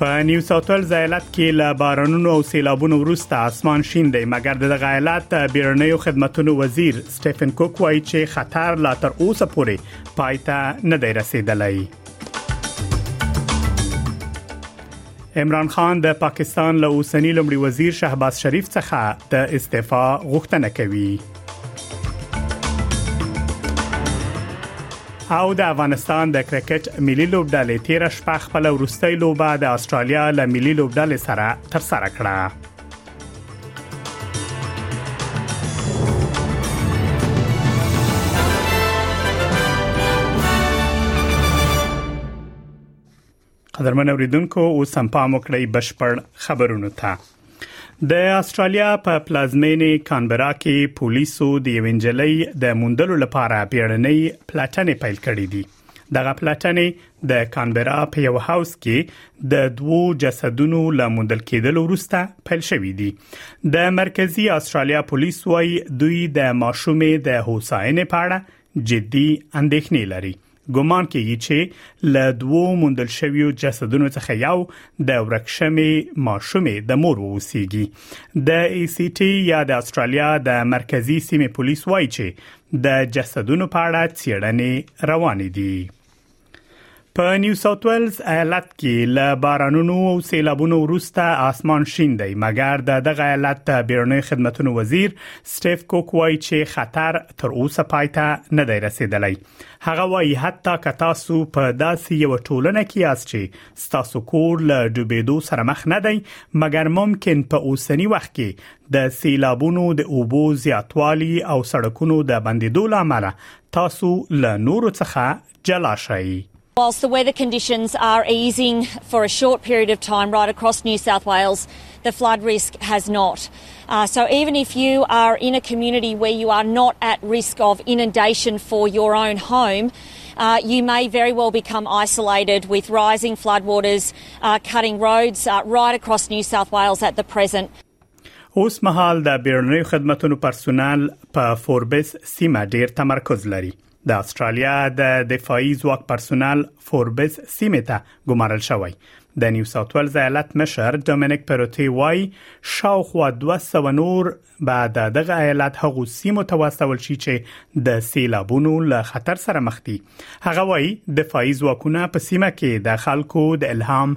په نیو ساوت ویلز ایالت کې له بارانونو او سیلابونو وروسته اسمان شین دی مګر دغه ایالت بیرنیو خدماتو وزیر سټیفن کوک وایي چې خطر لا تر اوسه پورې پای ته نه دی رسیدلی عمران خان د پاکستان له اوسنی لمړي وزیر شهباز شریف څخه د استعفا غوښتنه کوي او د افغانستان د کرکټ ملي لوبډلې 13 شپه خپل ورستۍ لوبه د استرالیا له ملي لوبډلې سره تر سره کړه قدرمن اوریدونکو اوس هم پام وکړئ بشپړ خبرونه ته د استرالیا په پلازمینه کانبرا کې پولیسو د یو انجلۍ د موندلو لپاره بیړنۍ پلټنې پیل کړې دي دغه پلټنې د کانبرا په یو هاوس کې د دوو جسدونو له موندل کېدلو وروسته پیل شوې دي د مرکزی استرالیا پولیس وايي دوی د ماشومې د هوساینې په اړه جدي اندېښنې لري ګومان کیږي چې له دوو موندل شویو جسدونو څخه یو د ورکشمې ماشومې د مور ووسیږي د ای سی ټي یا د استرالیا د مرکزی سیمه پولیس وایي چې د جسدونو په اړه چیړنې روان دي په نیو ساوت ویلز ایالت کې له بارانونو او سیلابونو وروسته اسمان شین دی مګر د دغه ایالت د بیرونی خدماتو وزیر سټیف کوک وایي چې خطر تر اوسه پای ته نه دی رسیدلی هغه وایي حتی که تاسو په داسې یو ټولنه کې یاست چې تاسو کور له ډوبېدو سره مخ نه دی مګر ممکن په اوسنی وخت کې د سیلابونو د اوبو زیاتوالی او سړکونو د بندیدو لامل تاسو له نورو څخه جلا شئ Whilst the weather conditions are easing for a short period of time right across New South Wales, the flood risk has not. Uh, so even if you are in a community where you are not at risk of inundation for your own home, uh, you may very well become isolated with rising floodwaters uh, cutting roads uh, right across New South Wales at the present. اوس مهال د بیړنیو خدماتو پرسونل په فوربس سیمه ډیر تمرکز لري د استرالیا د دفاعي ځواک پرسونل فوربس سیمه ته ګمارل شوی د نیو ساوث ویلز ایالت مشر ډومینیک پروتی وای شاوخوا 200 نور بعد دغه ایالت هغو سیمو ته واستول شي چې د سیلابونو له خطر سره مخ دي هغه وای دفاعي ځواکونه په سیمه کې د خلکو د الهام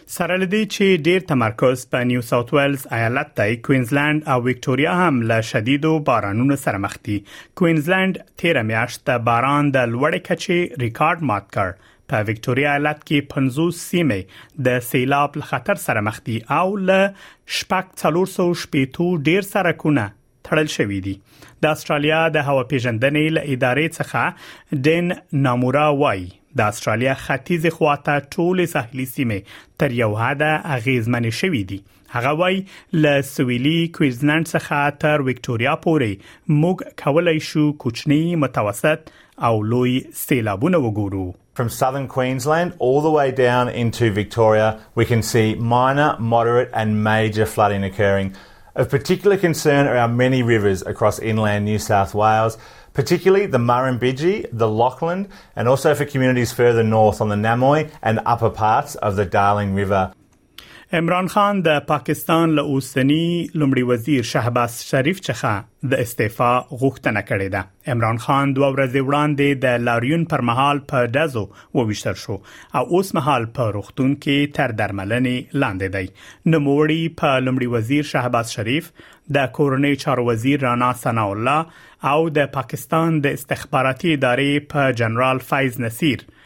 سره له دې چې ډیر تمرکز په نیو ساوت ویلز ایالت دی کوینزلند او وکټوريا هم له شدیدو بارانونو سره مخ دي کوینزلند 13 میاشت د باران د لوړې کچې ریکارډ مات کړ په وکټوريا ایالت کې 50 سیمه د سیلاب له خطر سره مخ دي او له شپږ څلور سو شپېتو ډیر سرکونه تړل شوې دي د استرالیا د هوا پیژندنې له ادارې څخه دین نامورا وای د استرالیا ختیځ خواته ټول ساحلي سیمه تر یو حده اغیزمن شوې دي هغه وای له سویلي کوینزلند څخه تر وکټوريا پورې موږ کولای شو کوچني متوسط او لوی سیلابونه وګورو from southern Queensland all the way down into Victoria, we can see minor, moderate, and major flooding occurring. Of particular concern are our many rivers across inland New South Wales, particularly the Murrumbidgee, the Lachlan, and also for communities further north on the Namoy and upper parts of the Darling River. عمران خان د پاکستان له اوسنی لمړي وزیر شهباز شریف څخه د استعفا غوښتنه کړې ده عمران خان دوه ورځې وړاندې د لاریون پر مهال په دزو وویشتل شو او اوس مهال په روختون کې تر درملنې لاندې دی نو موړي په لمړي وزیر شهباز شریف د کورنۍ چارو وزیر رانا ثنا الله او د پاکستان د استخباراتي ادارې په جنرال فیض نصیر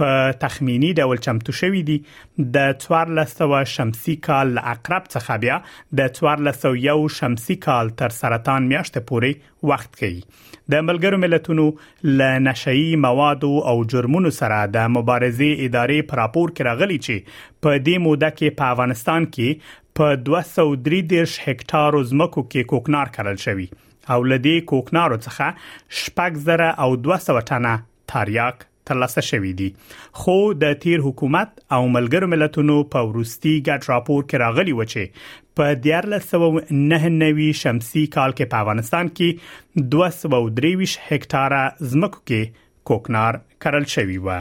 په تخمینی ډول چمتو شوی دی د 1400 شمسی کال له عقرب څخه بیا د 1401 شمسی کال تر سرطان میاشت پورې وخت کوي د ملګرو ملتونو له نشئی موادو او جرمونو سره د مبارزې ادارې پر راپور کې راغلي چې په دې موده کې په افغانستان کې په 233 هکټار زمکو کې کوکنار کرل شوی او لدی کوکنارو څخه شپږ زره او 200 ټنه تاریاک ترلاسه شوې دي خو د تیر حکومت او ملګرو ملتونو په ورستي ګډ راپور کې راغلي و چې په 1499 شمسي کال کې په افغانستان کې 223 هکتاره ځمکو کې کوکنار کرل شوی و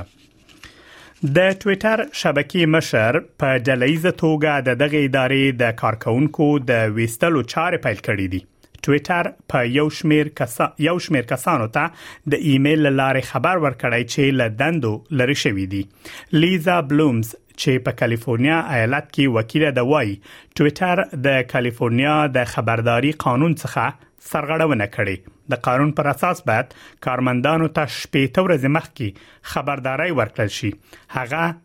د ټوئیټر شبکې مشر په ډلېزه توګه د دغه ادارې د کارکونکو د ویستلو چارې پیل کړې دي ټویټر په یو شمیر کسا یو شمیر کسانو ته د ایمیل لارې خبر ورکړی چې له دندو لری شوې دي لیزا بلومز چې په کالیفورنیا ایالت کې وکیله ده وایي ټویټر د کالیفورنیا د خبرداري قانون څخه سرغړونه کړې د قانون پر اساس باید کارمندانو ته شپې تورز مخکې خبرداري ورکړل شي هغه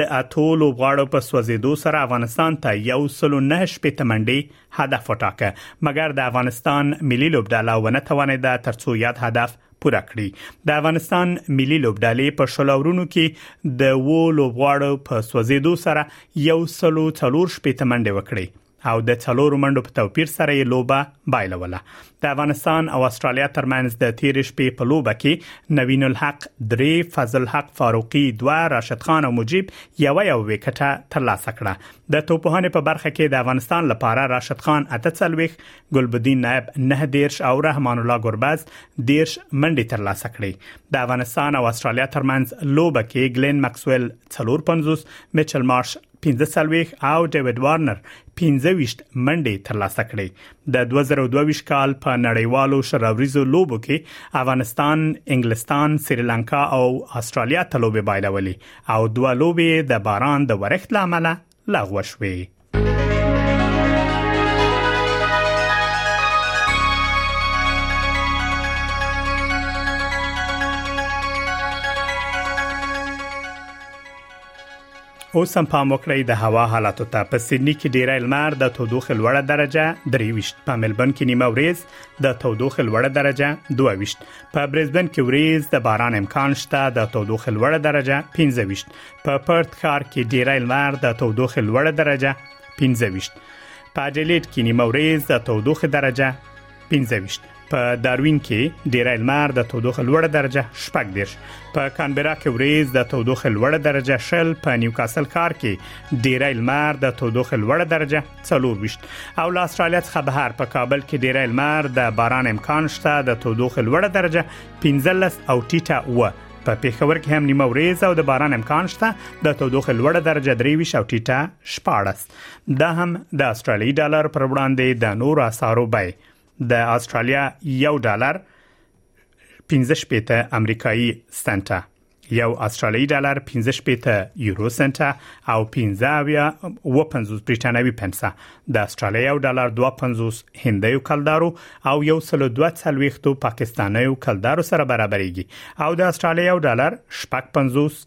د اتو لوبغاړو په سوځیدو سره افغانستان ته یو سلو نه شپېته منډې هدف وټاکه مګر د افغانستان ملي لوبډله ونه توانېده ترڅو یاد هدف پوره کړي د افغانستان ملي لوبډلې په شلورونو کې د وو لوبغاړو په سوځیدو سره یو سلو څلور شپېته منډې وکړې او د څلورو منډو په توپیر سره یې لوبه بایلوله د افغانستان او استرالیا ترمنځ د تیر شپې په لوبه کې نوین الحق درې فضل حق فاروقي دوه راشد خان او مجيب یو یو وکټه ترلاسه کړه د توپوهنې په برخه کې د افغانستان لپاره راشد خان اته څلويخ ګلبدین نائب نه دیرش او رحمان الله ګربز دیرش منډي ترلاسه کړې د افغانستان او استرالیا ترمنځ لوبه کې ګلین ماکسویل 450 میچل مارش 15 څلويخ او ډیوډ وارنر 15 منډې ترلاسه کړې د 2022 کال په نړیوالو شراوریزو لوبو کې افغانستان انګلستان سریلانکا او استرالیا ته لوبې بایلولې او دوه لوبې د باران د ورښت لامل لغوه شوې اوس هم پام وکړئ د هوا حالاتو ته په سیدنی کې ډیری لمر د تودوخې لوړه درجه 23 په ملبن کې نیمه وریز د تودوخې لوړه درجه 22 په برزبن کې وریز د باران امکان شته د تودوخې لوړه درجه 15 په پرت ښار کې ډیری لمر د تودوخې لوړه درجه 15 په اډلیډ کې نیمه وریز د تودوخې درجه 15 په داروین کې ډیری لمر د تودوخه لوړه درجه شپږ دیش په کانبرا کې وریز د تودوخه لوړه درجه شل په نیوکاسل کار کې ډیری لمر د تودوخه لوړه درجه 24 او له استرالیا څخه بهر په کابل کې ډیری لمر د باران امکان شته د تودوخه لوړه درجه 15 او ټیټه و په پیښور کې هم نیمه وریز او د باران امکان شته د تودوخه لوړه درجه 23 او ټیټه 14 دا هم د استرالیي ډالر پر وړاندې د نور اسعارو بیه د استرالیا یو ډالر 15 پېته امریکایي سنټه یو استرالیي ډالر 15 پېته یورو سنټه او 15 یا 50 بریټانوي پنسه د استرالیا یو ډالر 250 هندیو کلدارو او یو سل 240 پاکستانیو کلدارو سره برابرېږي او د استرالیا یو ډالر 55